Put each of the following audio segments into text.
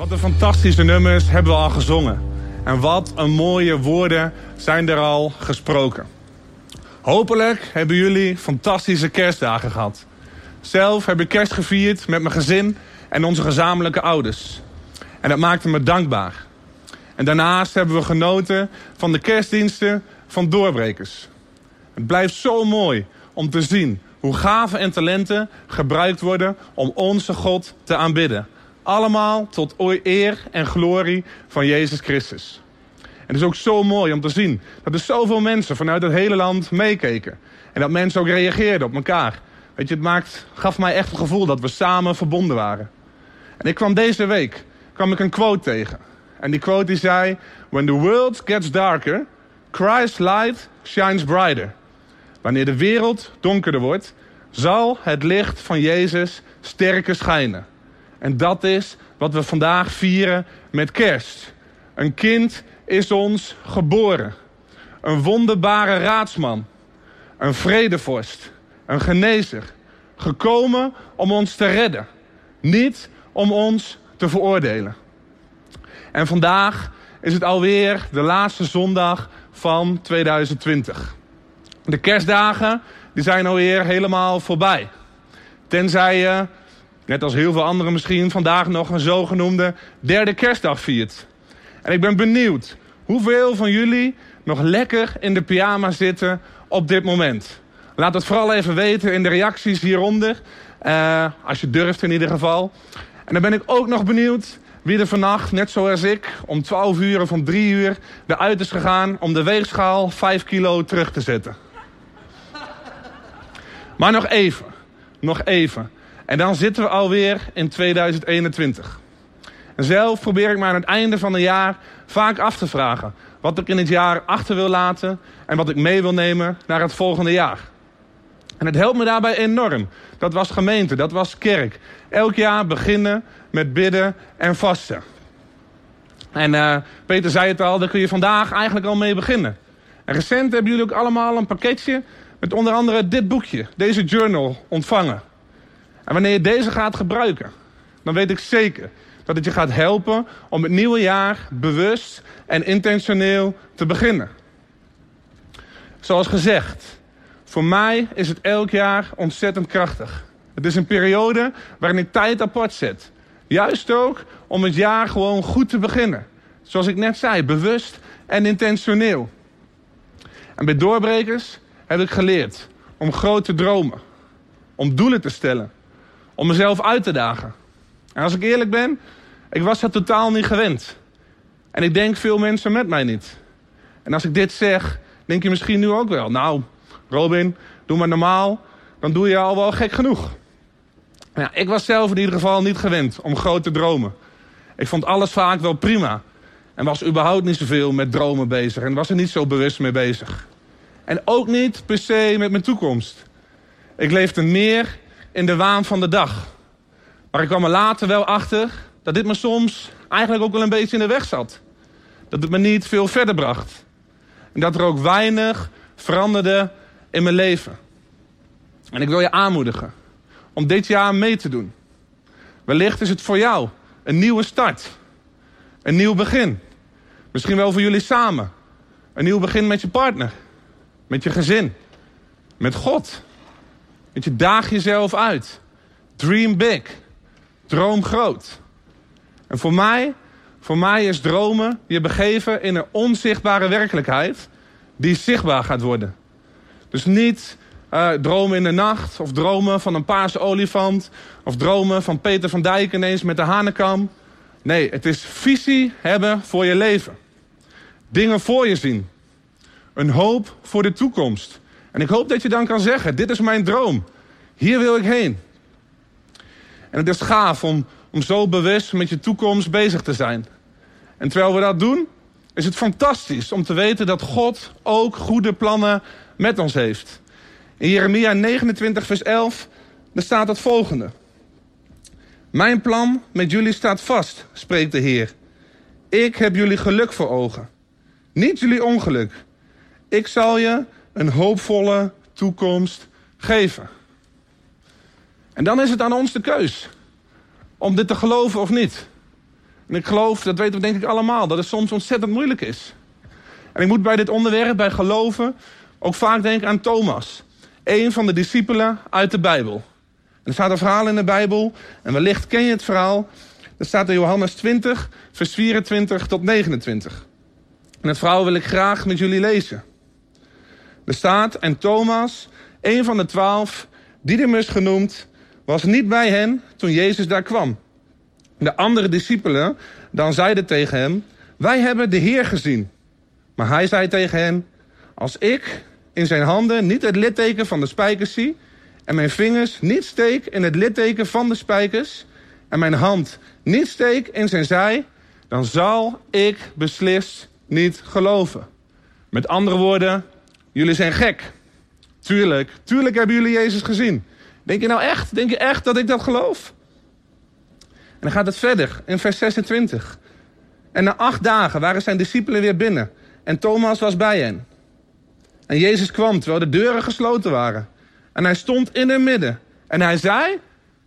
Wat een fantastische nummers hebben we al gezongen. En wat een mooie woorden zijn er al gesproken. Hopelijk hebben jullie fantastische kerstdagen gehad. Zelf heb ik kerst gevierd met mijn gezin en onze gezamenlijke ouders. En dat maakte me dankbaar. En daarnaast hebben we genoten van de kerstdiensten van doorbrekers. Het blijft zo mooi om te zien hoe gaven en talenten gebruikt worden om onze God te aanbidden. Allemaal tot eer en glorie van Jezus Christus. En het is ook zo mooi om te zien dat er zoveel mensen vanuit het hele land meekeken. En dat mensen ook reageerden op elkaar. Weet je, het maakt, gaf mij echt het gevoel dat we samen verbonden waren. En ik kwam deze week kwam ik een quote tegen. En die quote die zei... When the world gets darker, Christ's light shines brighter. Wanneer de wereld donkerder wordt, zal het licht van Jezus sterker schijnen. En dat is wat we vandaag vieren met kerst. Een kind is ons geboren. Een wonderbare raadsman. Een vredevorst. Een genezer. Gekomen om ons te redden. Niet om ons te veroordelen. En vandaag is het alweer de laatste zondag van 2020. De kerstdagen die zijn alweer helemaal voorbij. Tenzij je, net als heel veel anderen misschien, vandaag nog een zogenoemde derde kerstdag viert. En ik ben benieuwd hoeveel van jullie nog lekker in de pyjama zitten op dit moment. Laat het vooral even weten in de reacties hieronder. Uh, als je durft in ieder geval. En dan ben ik ook nog benieuwd wie er vannacht, net zoals ik, om 12 uur of om 3 uur eruit is gegaan om de weegschaal 5 kilo terug te zetten. Maar nog even, nog even. En dan zitten we alweer in 2021. En zelf probeer ik me aan het einde van het jaar vaak af te vragen wat ik in het jaar achter wil laten en wat ik mee wil nemen naar het volgende jaar. En het helpt me daarbij enorm. Dat was gemeente, dat was kerk. Elk jaar beginnen met bidden en vasten. En uh, Peter zei het al, daar kun je vandaag eigenlijk al mee beginnen. En recent hebben jullie ook allemaal een pakketje met onder andere dit boekje, deze journal, ontvangen. En wanneer je deze gaat gebruiken, dan weet ik zeker dat het je gaat helpen om het nieuwe jaar bewust en intentioneel te beginnen. Zoals gezegd, voor mij is het elk jaar ontzettend krachtig. Het is een periode waarin ik tijd apart zet. Juist ook om het jaar gewoon goed te beginnen. Zoals ik net zei, bewust en intentioneel. En bij doorbrekers heb ik geleerd om groot te dromen. Om doelen te stellen. Om mezelf uit te dagen. En als ik eerlijk ben, ik was dat totaal niet gewend. En ik denk veel mensen met mij niet. En als ik dit zeg, denk je misschien nu ook wel. Nou, Robin, doe maar normaal. Dan doe je al wel gek genoeg. Ik was zelf in ieder geval niet gewend om groot te dromen. Ik vond alles vaak wel prima. En was überhaupt niet zoveel met dromen bezig. En was er niet zo bewust mee bezig. En ook niet per se met mijn toekomst. Ik leefde meer in de waan van de dag. Maar ik kwam er later wel achter dat dit me soms eigenlijk ook wel een beetje in de weg zat. Dat het me niet veel verder bracht. En dat er ook weinig veranderde in mijn leven. En ik wil je aanmoedigen om dit jaar mee te doen. Wellicht is het voor jou een nieuwe start. Een nieuw begin. Misschien wel voor jullie samen. Een nieuw begin met je partner. Met je gezin. Met God. Met je daag jezelf uit. Dream big. Droom groot. En voor mij, voor mij is dromen je begeven in een onzichtbare werkelijkheid die zichtbaar gaat worden. Dus niet uh, dromen in de nacht of dromen van een paarse olifant of dromen van Peter van Dijk ineens met de hanekam. Nee, het is visie hebben voor je leven. Dingen voor je zien. Een hoop voor de toekomst. En ik hoop dat je dan kan zeggen, dit is mijn droom. Hier wil ik heen. En het is gaaf om, om zo bewust met je toekomst bezig te zijn. En terwijl we dat doen, is het fantastisch om te weten dat God ook goede plannen met ons heeft. In Jeremia 29, vers 11, daar staat het volgende. Mijn plan met jullie staat vast, spreekt de Heer. Ik heb jullie geluk voor ogen, niet jullie ongeluk. Ik zal je een hoopvolle toekomst geven. En dan is het aan ons de keus om dit te geloven of niet. En ik geloof, dat weten we denk ik allemaal, dat het soms ontzettend moeilijk is. En ik moet bij dit onderwerp, bij geloven, ook vaak denken aan Thomas. Een van de discipelen uit de Bijbel. En er staat een verhaal in de Bijbel, en wellicht ken je het verhaal. Dat staat in Johannes 20, vers 24 tot 29. En het verhaal wil ik graag met jullie lezen. Er staat, en Thomas, een van de twaalf, Didymus genoemd, was niet bij hen toen Jezus daar kwam. De andere discipelen dan zeiden tegen hem, wij hebben de Heer gezien. Maar hij zei tegen hen, als ik in zijn handen niet het litteken van de spijkers zie... en mijn vingers niet steek in het litteken van de spijkers... en mijn hand niet steek in zijn zij... dan zal ik beslist niet geloven. Met andere woorden, jullie zijn gek. Tuurlijk, tuurlijk hebben jullie Jezus gezien. Denk je nou echt, denk je echt dat ik dat geloof? En dan gaat het verder in vers 26. En na acht dagen waren zijn discipelen weer binnen. En Thomas was bij hen. En Jezus kwam terwijl de deuren gesloten waren. En hij stond in het midden. En hij zei,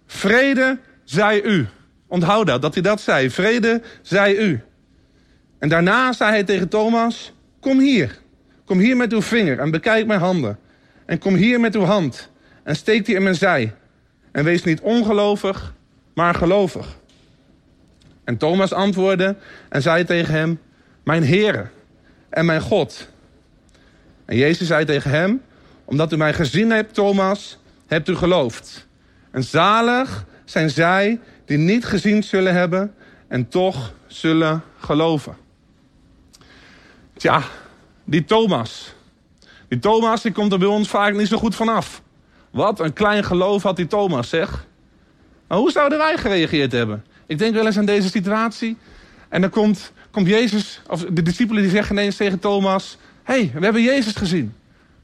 vrede zij u. Onthoud dat, dat hij dat zei. Vrede zij u. En daarna zei hij tegen Thomas, kom hier. Kom hier met uw vinger en bekijk mijn handen. En kom hier met uw hand en steek die in mijn zij. En wees niet ongelovig, maar gelovig. En Thomas antwoordde en zei tegen hem, mijn Heere en mijn God. En Jezus zei tegen hem, omdat u mij gezien hebt, Thomas, hebt u geloofd. En zalig zijn zij die niet gezien zullen hebben en toch zullen geloven. Tja, die Thomas. Die Thomas die komt er bij ons vaak niet zo goed vanaf. Wat een klein geloof had die Thomas, zeg. Maar hoe zouden wij gereageerd hebben? Ik denk wel eens aan deze situatie. En dan komt, komt Jezus, of de discipelen die zeggen ineens tegen Thomas... Hé, hey, we hebben Jezus gezien.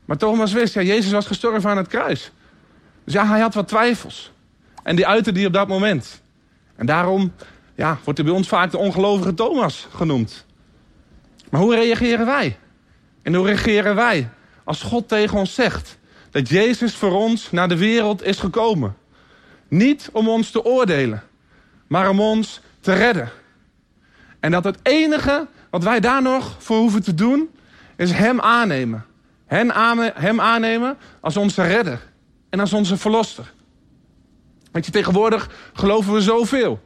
Maar Thomas wist, ja, Jezus was gestorven aan het kruis. Dus ja, hij had wat twijfels. En die uitte die op dat moment. En daarom ja, wordt hij bij ons vaak de ongelovige Thomas genoemd. Maar hoe reageren wij? En hoe reageren wij als God tegen ons zegt dat Jezus voor ons naar de wereld is gekomen? Niet om ons te oordelen, maar om ons te redden. En dat het enige wat wij daar nog voor hoeven te doen, is Hem aannemen. Hem aannemen als onze redder en als onze verlosser. Weet je, tegenwoordig geloven we zoveel.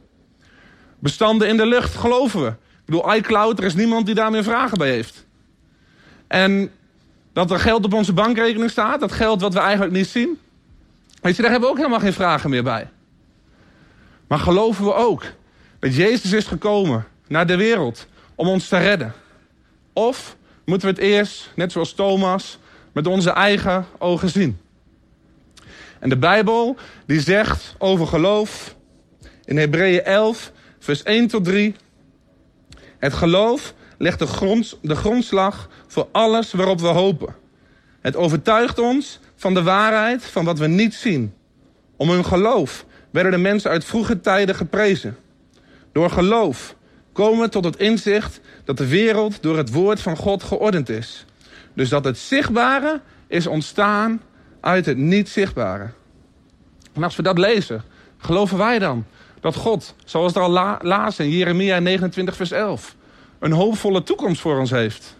Bestanden in de lucht geloven we. Ik bedoel, iCloud, er is niemand die daar meer vragen bij heeft. En dat er geld op onze bankrekening staat, dat geld wat we eigenlijk niet zien. Weet je, daar hebben we ook helemaal geen vragen meer bij. Maar geloven we ook dat Jezus is gekomen naar de wereld om ons te redden? Of moeten we het eerst, net zoals Thomas, met onze eigen ogen zien? En de Bijbel die zegt over geloof in Hebreeën 11, vers 1 tot 3. Het geloof legt de, grond, de grondslag voor alles waarop we hopen. Het overtuigt ons van de waarheid van wat we niet zien. Om hun geloof werden de mensen uit vroege tijden geprezen. Door geloof komen we tot het inzicht dat de wereld door het woord van God geordend is. Dus dat het zichtbare is ontstaan uit het niet zichtbare. En als we dat lezen, geloven wij dan dat God, zoals we al la lazen in Jeremia 29 vers 11, een hoopvolle toekomst voor ons heeft.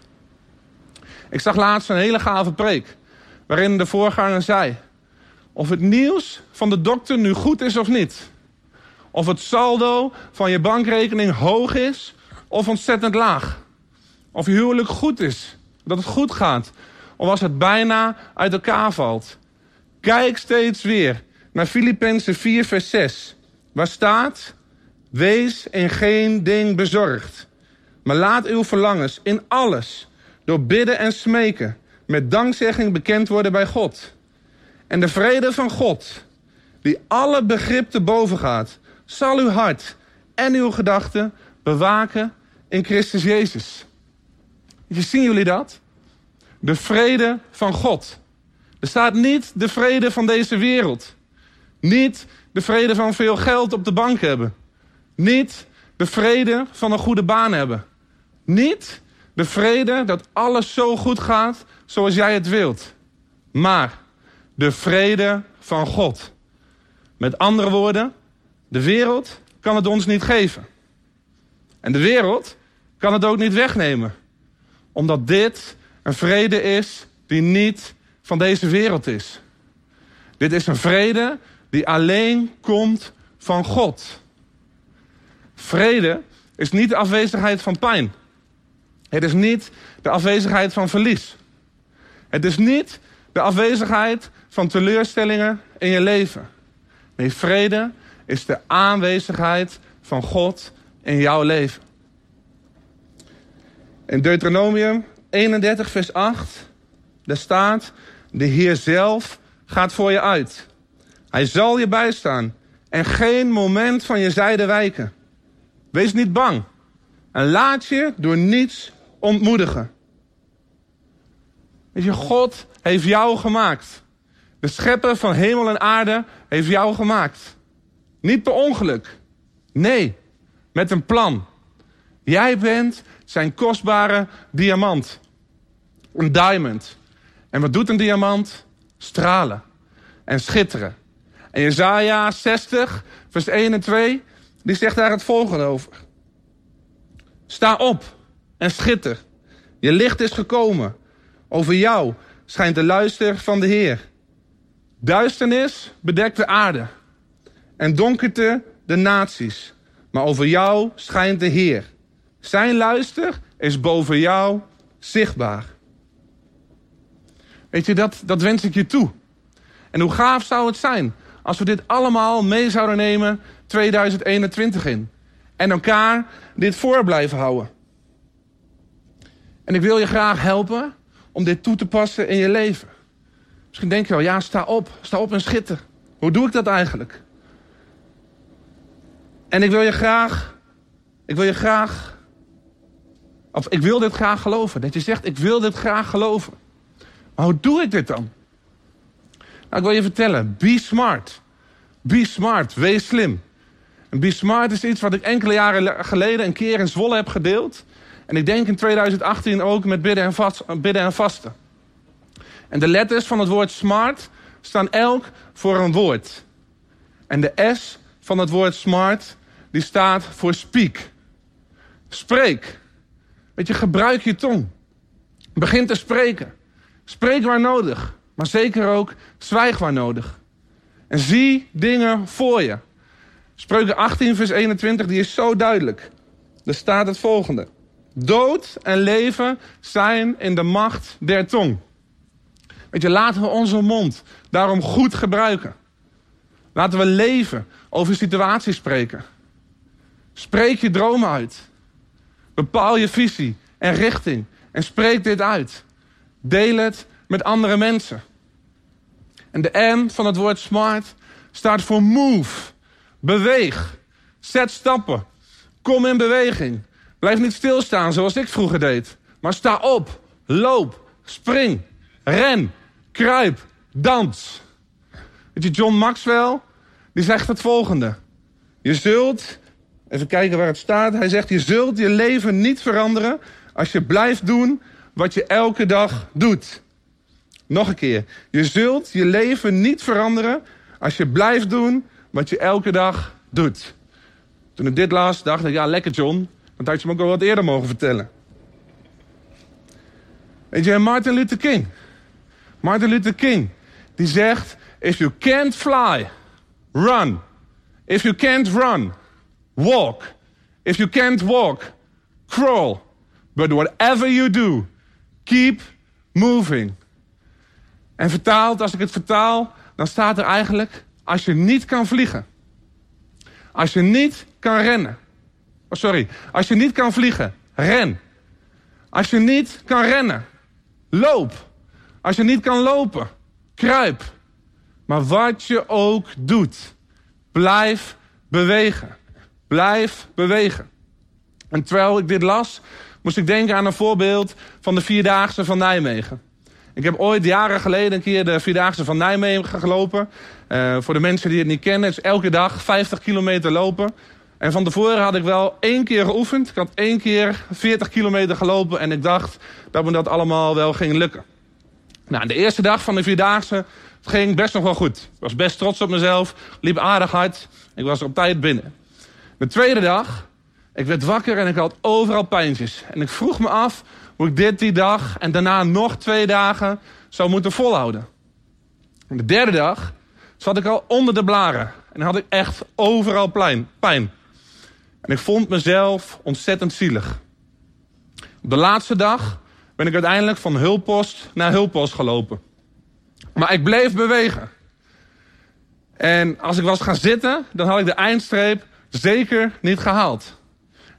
Ik zag laatst een hele gave preek, waarin de voorganger zei, of het nieuws van de dokter nu goed is of niet. Of het saldo van je bankrekening hoog is of ontzettend laag. Of je huwelijk goed is, dat het goed gaat. Of als het bijna uit elkaar valt. Kijk steeds weer naar Filippenzen 4 vers 6. Waar staat, wees in geen ding bezorgd. Maar laat uw verlangens in alles, door bidden en smeken, met dankzegging bekend worden bij God. En de vrede van God, die alle begrip te boven gaat, zal uw hart en uw gedachten bewaken in Christus Jezus. Zien jullie dat? De vrede van God. Er staat niet de vrede van deze wereld. Niet de vrede van veel geld op de bank hebben. Niet de vrede van een goede baan hebben. Niet de vrede dat alles zo goed gaat zoals jij het wilt. Maar de vrede van God. Met andere woorden, de wereld kan het ons niet geven. En de wereld kan het ook niet wegnemen. Omdat dit een vrede is die niet van deze wereld is. Dit is een vrede die alleen komt van God. Vrede is niet de afwezigheid van pijn. Het is niet de afwezigheid van verlies. Het is niet de afwezigheid van teleurstellingen in je leven. Nee, vrede is de aanwezigheid van God in jouw leven. In Deuteronomium 31, vers 8, daar staat: De Heer zelf gaat voor je uit. Hij zal je bijstaan en geen moment van je zijde wijken. Wees niet bang en laat je door niets ontmoedigen. Weet je, God heeft jou gemaakt. De schepper van hemel en aarde heeft jou gemaakt. Niet per ongeluk. Nee, met een plan. Jij bent zijn kostbare diamant. Een diamond. En wat doet een diamant? Stralen en schitteren. En Jezaja 60, vers 1 en 2, die zegt daar het volgende over. Sta op en schitter. Je licht is gekomen. Over jou schijnt de luister van de Heer. Duisternis bedekt de aarde en donkerte de naties. Maar over jou schijnt de Heer. Zijn luister is boven jou zichtbaar. Weet je, dat, dat wens ik je toe. En hoe gaaf zou het zijn als we dit allemaal mee zouden nemen 2021 in. En elkaar dit voor blijven houden. En ik wil je graag helpen om dit toe te passen in je leven. Misschien denk je wel, ja, sta op. Sta op en schitter. Hoe doe ik dat eigenlijk? En ik wil je graag, ik wil je graag, of ik wil dit graag geloven. Dat je zegt, ik wil dit graag geloven. Maar hoe doe ik dit dan? Nou, ik wil je vertellen, be smart. Be smart, wees slim. En be smart is iets wat ik enkele jaren geleden een keer in Zwolle heb gedeeld. En ik denk in 2018 ook met bidden en, vast, bidden en vasten. En de letters van het woord smart staan elk voor een woord. En de S van het woord smart, die staat voor speak. Spreek. Weet je, gebruik je tong. Begin te spreken. Spreek waar nodig. Maar zeker ook zwijg waar nodig. En zie dingen voor je. Spreuken 18 vers 21, die is zo duidelijk. Er staat het volgende. Dood en leven zijn in de macht der tong. Weet je, laten we onze mond daarom goed gebruiken. Laten we leven, over situaties spreken. Spreek je dromen uit. Bepaal je visie en richting en spreek dit uit. Deel het met andere mensen. En de M van het woord smart staat voor move. Beweeg. Zet stappen. Kom in beweging. Blijf niet stilstaan zoals ik vroeger deed. Maar sta op. Loop. Spring. Ren. Kruip. Dans. Weet je, John Maxwell, die zegt het volgende. Je zult, even kijken waar het staat. Hij zegt, je zult je leven niet veranderen als je blijft doen wat je elke dag doet. Nog een keer. Je zult je leven niet veranderen als je blijft doen wat je elke dag doet. Toen ik dit las, dacht ik, ja, lekker John. Want had je me ook al wat eerder mogen vertellen. Weet je, Martin Luther King. Martin Luther King. Die zegt, if you can't fly, run. If you can't run, walk. If you can't walk, crawl. But whatever you do, keep moving. En vertaald, als ik het vertaal, dan staat er eigenlijk... als je niet kan vliegen. Als je niet kan rennen. Oh, sorry. Als je niet kan vliegen, ren. Als je niet kan rennen, loop. Als je niet kan lopen, kruip. Maar wat je ook doet, blijf bewegen. Blijf bewegen. En terwijl ik dit las, moest ik denken aan een voorbeeld van de Vierdaagse van Nijmegen. Ik heb ooit jaren geleden een keer de Vierdaagse van Nijmegen gelopen. Uh, voor de mensen die het niet kennen, is elke dag 50 kilometer lopen. En van tevoren had ik wel één keer geoefend. Ik had één keer 40 kilometer gelopen en ik dacht dat me dat allemaal wel ging lukken. Nou, de eerste dag van de Vierdaagse ging best nog wel goed. Ik was best trots op mezelf, liep aardig hard. Ik was er op tijd binnen. De tweede dag, Ik werd wakker en ik had overal pijntjes. En ik vroeg me af hoe ik dit die dag en daarna nog twee dagen zou moeten volhouden. En de derde dag zat ik al onder de blaren. En had ik echt overal pijn. En ik vond mezelf ontzettend zielig. Op de laatste dag ben ik uiteindelijk van hulppost naar hulppost gelopen. Maar ik bleef bewegen. En als ik was gaan zitten, dan had ik de eindstreep zeker niet gehaald.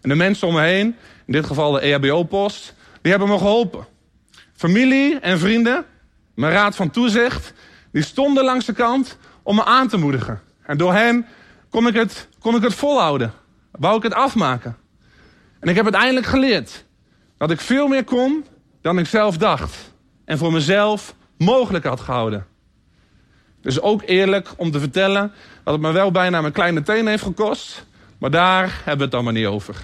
En de mensen om me heen, in dit geval de EHBO-post, die hebben me geholpen. Familie en vrienden, mijn raad van toezicht, die stonden langs de kant om me aan te moedigen. En door hen kon ik het, kon ik het volhouden. Wou ik het afmaken. En ik heb uiteindelijk geleerd dat ik veel meer kon dan ik zelf dacht. En voor mezelf mogelijk had gehouden. Dus ook eerlijk om te vertellen dat het me wel bijna mijn kleine teen heeft gekost. Maar daar hebben we het allemaal niet over.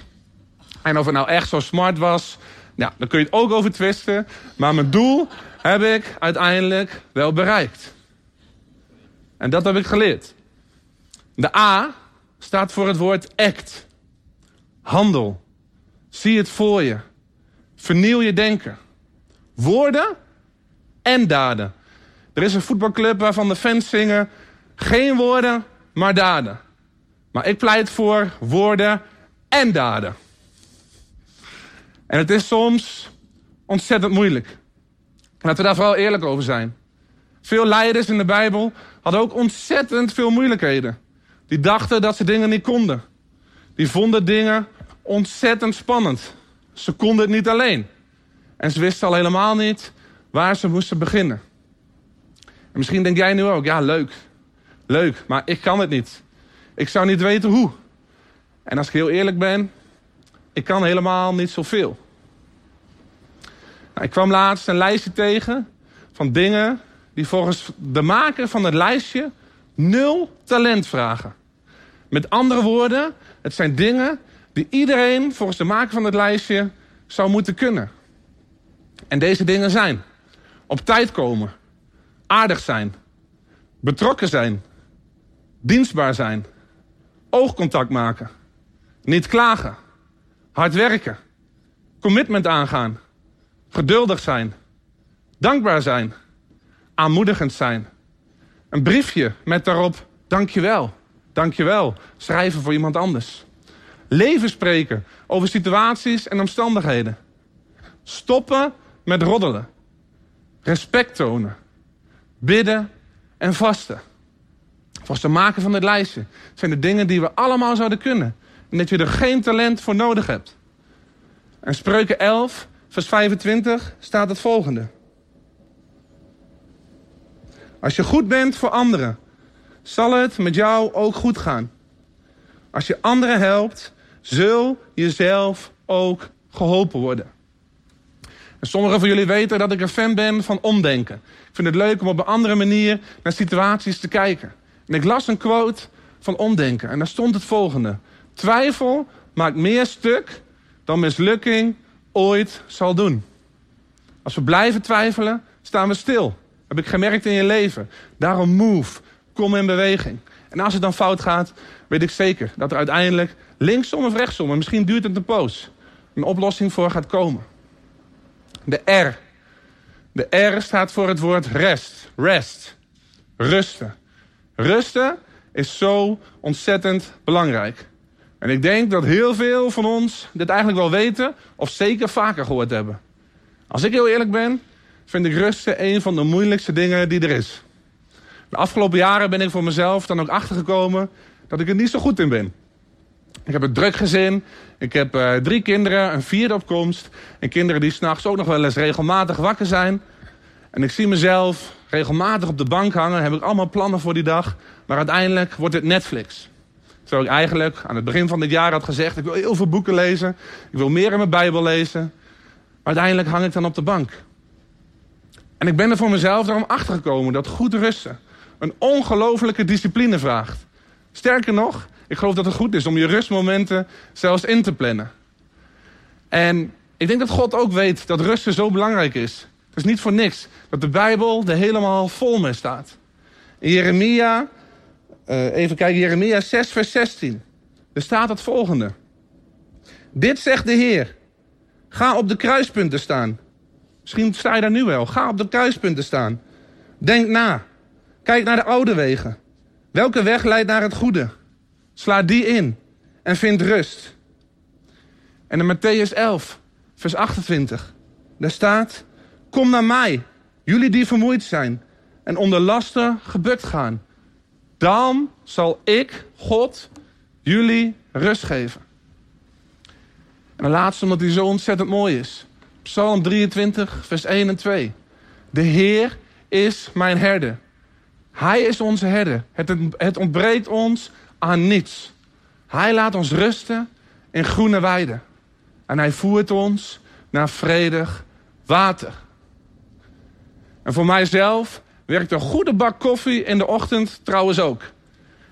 En of het nou echt zo smart was, nou, daar kun je het ook over twisten. Maar mijn doel heb ik uiteindelijk wel bereikt. En dat heb ik geleerd. De A staat voor het woord act. Handel. Zie het voor je. Vernieuw je denken. Woorden en daden. Er is een voetbalclub waarvan de fans zingen... geen woorden, maar daden. Maar ik pleit voor woorden en daden. En het is soms ontzettend moeilijk. Laten we daar vooral eerlijk over zijn. Veel leiders in de Bijbel hadden ook ontzettend veel moeilijkheden. Die dachten dat ze dingen niet konden. Die vonden dingen ontzettend spannend. Ze konden het niet alleen. En ze wisten al helemaal niet waar ze moesten beginnen. En misschien denk jij nu ook, ja leuk. Leuk, maar ik kan het niet. Ik zou niet weten hoe. En als ik heel eerlijk ben, ik kan helemaal niet zoveel. Nou, ik kwam laatst een lijstje tegen van dingen die volgens de maker van het lijstje nul talent vragen. Met andere woorden, het zijn dingen die iedereen volgens de maker van het lijstje zou moeten kunnen. En deze dingen zijn op tijd komen, aardig zijn, betrokken zijn, dienstbaar zijn, oogcontact maken, niet klagen, hard werken, commitment aangaan, geduldig zijn, dankbaar zijn, aanmoedigend zijn. Een briefje met daarop dankjewel, dankjewel, schrijven voor iemand anders. Leven spreken over situaties en omstandigheden. Stoppen met roddelen. Respect tonen. Bidden en vasten. Volgens de maken van dit lijstje zijn de dingen die we allemaal zouden kunnen. En dat je er geen talent voor nodig hebt. En Spreuken 11, vers 25 staat het volgende. Als je goed bent voor anderen, zal het met jou ook goed gaan. Als je anderen helpt, zul jezelf ook geholpen worden. En sommigen van jullie weten dat ik een fan ben van omdenken. Ik vind het leuk om op een andere manier naar situaties te kijken. En ik las een quote van omdenken en daar stond het volgende. Twijfel maakt meer stuk dan mislukking ooit zal doen. Als we blijven twijfelen, staan we stil. Heb ik gemerkt in je leven. Daarom move. Kom in beweging. En als het dan fout gaat, weet ik zeker dat er uiteindelijk linksom of rechtsom, en misschien duurt het een poos, een oplossing voor gaat komen. De R. De R staat voor het woord rest. Rest. Rusten. Rusten is zo ontzettend belangrijk. En ik denk dat heel veel van ons dit eigenlijk wel weten of zeker vaker gehoord hebben. Als ik heel eerlijk ben, vind ik rusten een van de moeilijkste dingen die er is. De afgelopen jaren ben ik voor mezelf dan ook achtergekomen dat ik er niet zo goed in ben. Ik heb een druk gezin. Ik heb uh, drie kinderen, een vierde opkomst. En kinderen die s'nachts ook nog wel eens regelmatig wakker zijn. En ik zie mezelf regelmatig op de bank hangen. Heb ik allemaal plannen voor die dag. Maar uiteindelijk wordt het Netflix. Terwijl ik eigenlijk aan het begin van dit jaar had gezegd... ik wil heel veel boeken lezen. Ik wil meer in mijn Bijbel lezen. Maar uiteindelijk hang ik dan op de bank. En ik ben er voor mezelf daarom achtergekomen dat goed rusten... een ongelofelijke discipline vraagt. Sterker nog, ik geloof dat het goed is om je rustmomenten zelfs in te plannen. En ik denk dat God ook weet dat rusten zo belangrijk is. Het is niet voor niks dat de Bijbel er helemaal vol mee staat. In Jeremia, uh, even kijken, Jeremia 6 vers 16. Er staat het volgende. Dit zegt de Heer. Ga op de kruispunten staan. Misschien sta je daar nu wel. Ga op de kruispunten staan. Denk na. Kijk naar de oude wegen. Welke weg leidt naar het goede? Sla die in en vind rust. En in Matthäus 11, vers 28, daar staat: Kom naar mij, jullie die vermoeid zijn en onder lasten gebukt gaan. Dan zal ik, God, jullie rust geven. En de laatste, omdat die zo ontzettend mooi is. Psalm 23, vers 1 en 2. De Heer is mijn herder. Hij is onze herder. Het, ontbreekt ons aan niets. Hij laat ons rusten in groene weiden. En hij voert ons naar vredig water. En voor mijzelf werkt een goede bak koffie in de ochtend trouwens ook.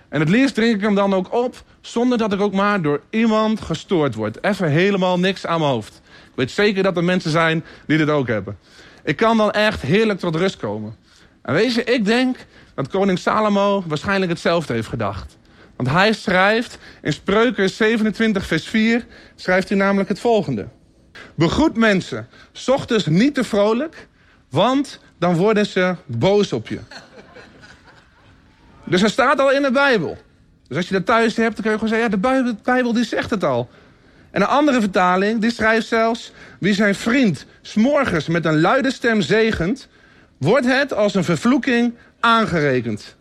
En het liefst drink ik hem dan ook op, zonder dat ik ook maar door iemand gestoord word. Even helemaal niks aan mijn hoofd. Ik weet zeker dat er mensen zijn die dit ook hebben. Ik kan dan echt heerlijk tot rust komen. En weet je, ik denk dat koning Salomo waarschijnlijk hetzelfde heeft gedacht. Want hij schrijft in Spreuken 27 vers 4, schrijft hij namelijk het volgende. Begroet mensen, ochtends niet te vrolijk, want dan worden ze boos op je. Dus dat staat al in de Bijbel. Dus als je dat thuis hebt, dan kun je gewoon zeggen... ja, de Bijbel, de Bijbel die zegt het al. En een andere vertaling, die schrijft zelfs... wie zijn vriend s'morgens met een luide stem zegent... wordt het als een vervloeking aangerekend.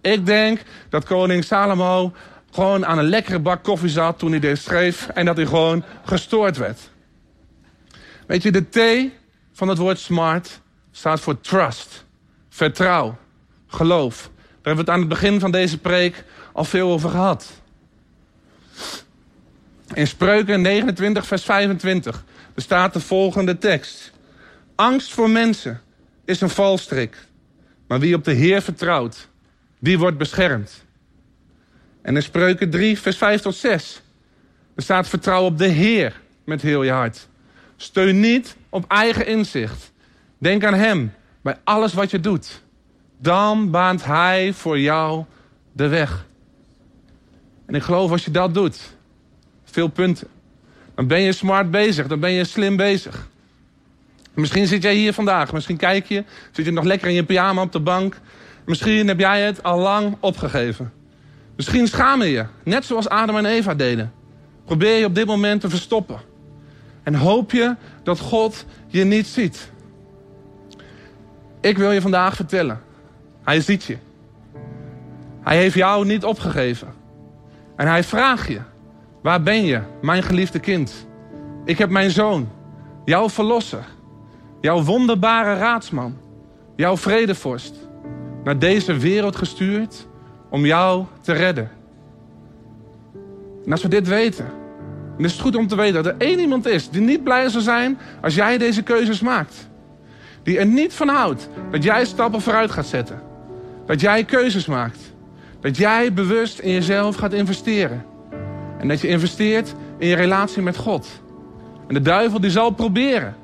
Ik denk dat koning Salomo gewoon aan een lekkere bak koffie zat toen hij dit schreef... en dat hij gewoon gestoord werd. Weet je, de T van het woord smart staat voor trust, vertrouw, geloof. Daar hebben we het aan het begin van deze preek al veel over gehad. In Spreuken 29, vers 25 bestaat de volgende tekst. Angst voor mensen is een valstrik. Maar wie op de Heer vertrouwt, die wordt beschermd. En in Spreuken 3, vers 5 tot 6 bestaat vertrouwen op de Heer met heel je hart. Steun niet op eigen inzicht. Denk aan Hem bij alles wat je doet dan baant Hij voor jou de weg. En ik geloof als je dat doet, veel punten, dan ben je smart bezig, dan ben je slim bezig. Misschien zit jij hier vandaag, misschien kijk je, zit je nog lekker in je pyjama op de bank. Misschien heb jij het al lang opgegeven. Misschien schaam je je, net zoals Adam en Eva deden. Probeer je op dit moment te verstoppen. En hoop je dat God je niet ziet. Ik wil je vandaag vertellen hij ziet je. Hij heeft jou niet opgegeven. En hij vraagt je: Waar ben je, mijn geliefde kind? Ik heb mijn zoon, jouw verlosser, jouw wonderbare raadsman, jouw vredevorst, naar deze wereld gestuurd om jou te redden. En als we dit weten, dan is het goed om te weten dat er één iemand is die niet blij zal zijn als jij deze keuzes maakt. Die er niet van houdt dat jij stappen vooruit gaat zetten. Dat jij keuzes maakt. Dat jij bewust in jezelf gaat investeren. En dat je investeert in je relatie met God. En de duivel die zal proberen.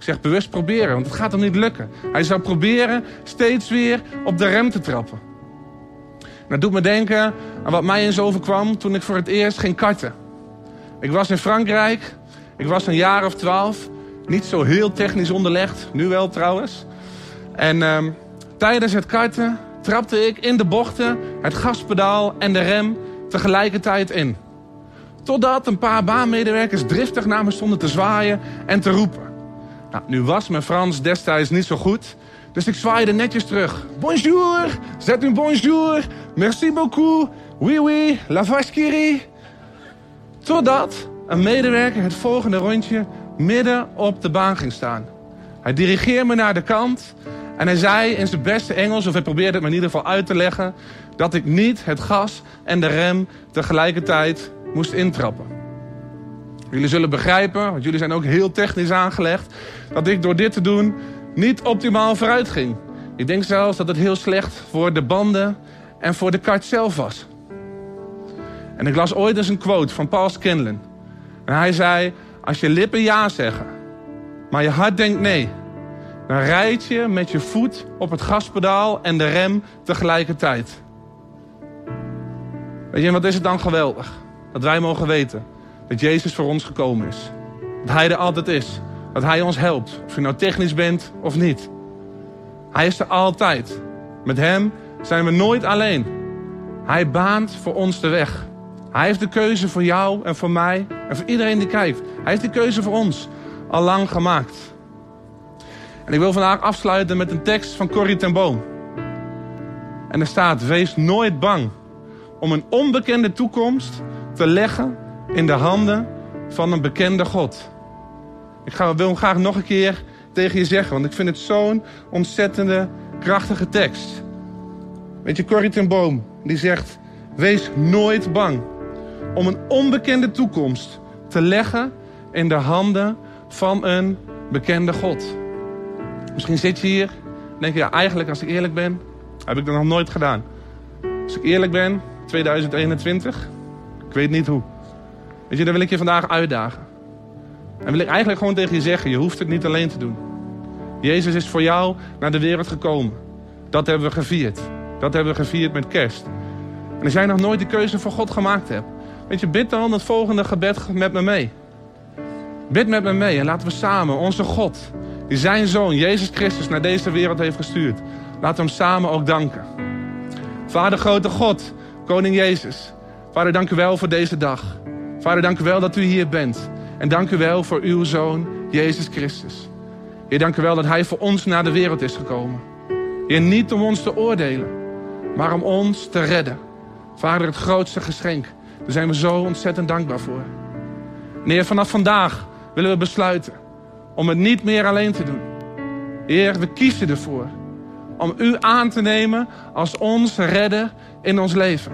Ik zeg bewust proberen, want het gaat hem niet lukken. Hij zal proberen steeds weer op de rem te trappen. dat doet me denken aan wat mij eens overkwam toen ik voor het eerst ging karten. Ik was in Frankrijk. Ik was een jaar of twaalf. Niet zo heel technisch onderlegd. Nu wel trouwens. En... Um, Tijdens het karten trapte ik in de bochten het gaspedaal en de rem tegelijkertijd in. Totdat een paar baanmedewerkers driftig naar me stonden te zwaaien en te roepen. Nou, nu was mijn Frans destijds niet zo goed, dus ik zwaaide netjes terug. Bonjour, zet un bonjour, merci beaucoup, oui oui, la vache Totdat een medewerker het volgende rondje midden op de baan ging staan. Hij dirigeerde me naar de kant en hij zei in zijn beste Engels, of hij probeerde het me in ieder geval uit te leggen, dat ik niet het gas en de rem tegelijkertijd moest intrappen. Jullie zullen begrijpen, want jullie zijn ook heel technisch aangelegd, dat ik door dit te doen niet optimaal vooruit ging. Ik denk zelfs dat het heel slecht voor de banden en voor de kart zelf was. En ik las ooit eens een quote van Paul Scanlon. En hij zei, als je lippen ja zeggen, maar je hart denkt nee dan rijd je met je voet op het gaspedaal en de rem tegelijkertijd. Weet je, wat is het dan geweldig? Dat wij mogen weten dat Jezus voor ons gekomen is. Dat Hij er altijd is. Dat Hij ons helpt. Of je nou technisch bent of niet. Hij is er altijd. Met Hem zijn we nooit alleen. Hij baant voor ons de weg. Hij heeft de keuze voor jou en voor mij en voor iedereen die kijkt. Hij heeft de keuze voor ons al lang gemaakt. En ik wil vandaag afsluiten met een tekst van Corrie ten Boom. En er staat: Wees nooit bang om een onbekende toekomst te leggen in de handen van een bekende God. Ik ga, wil hem graag nog een keer tegen je zeggen, want ik vind het zo'n ontzettende, krachtige tekst. Weet je, Corrie ten Boom, die zegt: Wees nooit bang om een onbekende toekomst te leggen in de handen van een bekende God. Misschien zit je hier en denk je, ja, eigenlijk als ik eerlijk ben, heb ik dat nog nooit gedaan. Als ik eerlijk ben, 2021, ik weet niet hoe. Weet je, dan wil ik je vandaag uitdagen. En wil ik eigenlijk gewoon tegen je zeggen, je hoeft het niet alleen te doen. Jezus is voor jou naar de wereld gekomen. Dat hebben we gevierd. Dat hebben we gevierd met kerst. En als jij nog nooit de keuze voor God gemaakt hebt, weet je, bid dan het volgende gebed met me mee. Bid met me mee en laten we samen onze God, die zijn zoon, Jezus Christus, naar deze wereld heeft gestuurd, laten we hem samen ook danken. Vader, grote God, Koning Jezus. Vader, dank u wel voor deze dag. Vader, dank u wel dat u hier bent. En dank u wel voor uw zoon, Jezus Christus. Heer, dank u wel dat hij voor ons naar de wereld is gekomen. Heer, niet om ons te oordelen, maar om ons te redden. Vader, het grootste geschenk. Daar zijn we zo ontzettend dankbaar voor. Heer, vanaf vandaag willen we besluiten om het niet meer alleen te doen. Heer, we kiezen ervoor om u aan te nemen als ons redder in ons leven.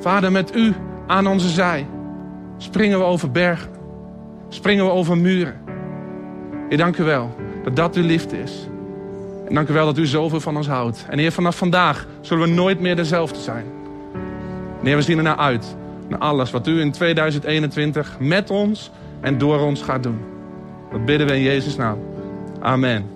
Vader, met u aan onze zij springen we over bergen, springen we over muren. Heer, dank u wel dat dat uw liefde is. En dank u wel dat u zoveel van ons houdt. En Heer, vanaf vandaag zullen we nooit meer dezelfde zijn. Heer, we zien ernaar uit. Naar alles wat u in 2021 met ons en door ons gaat doen. Dat bidden we in Jezus' naam. Amen.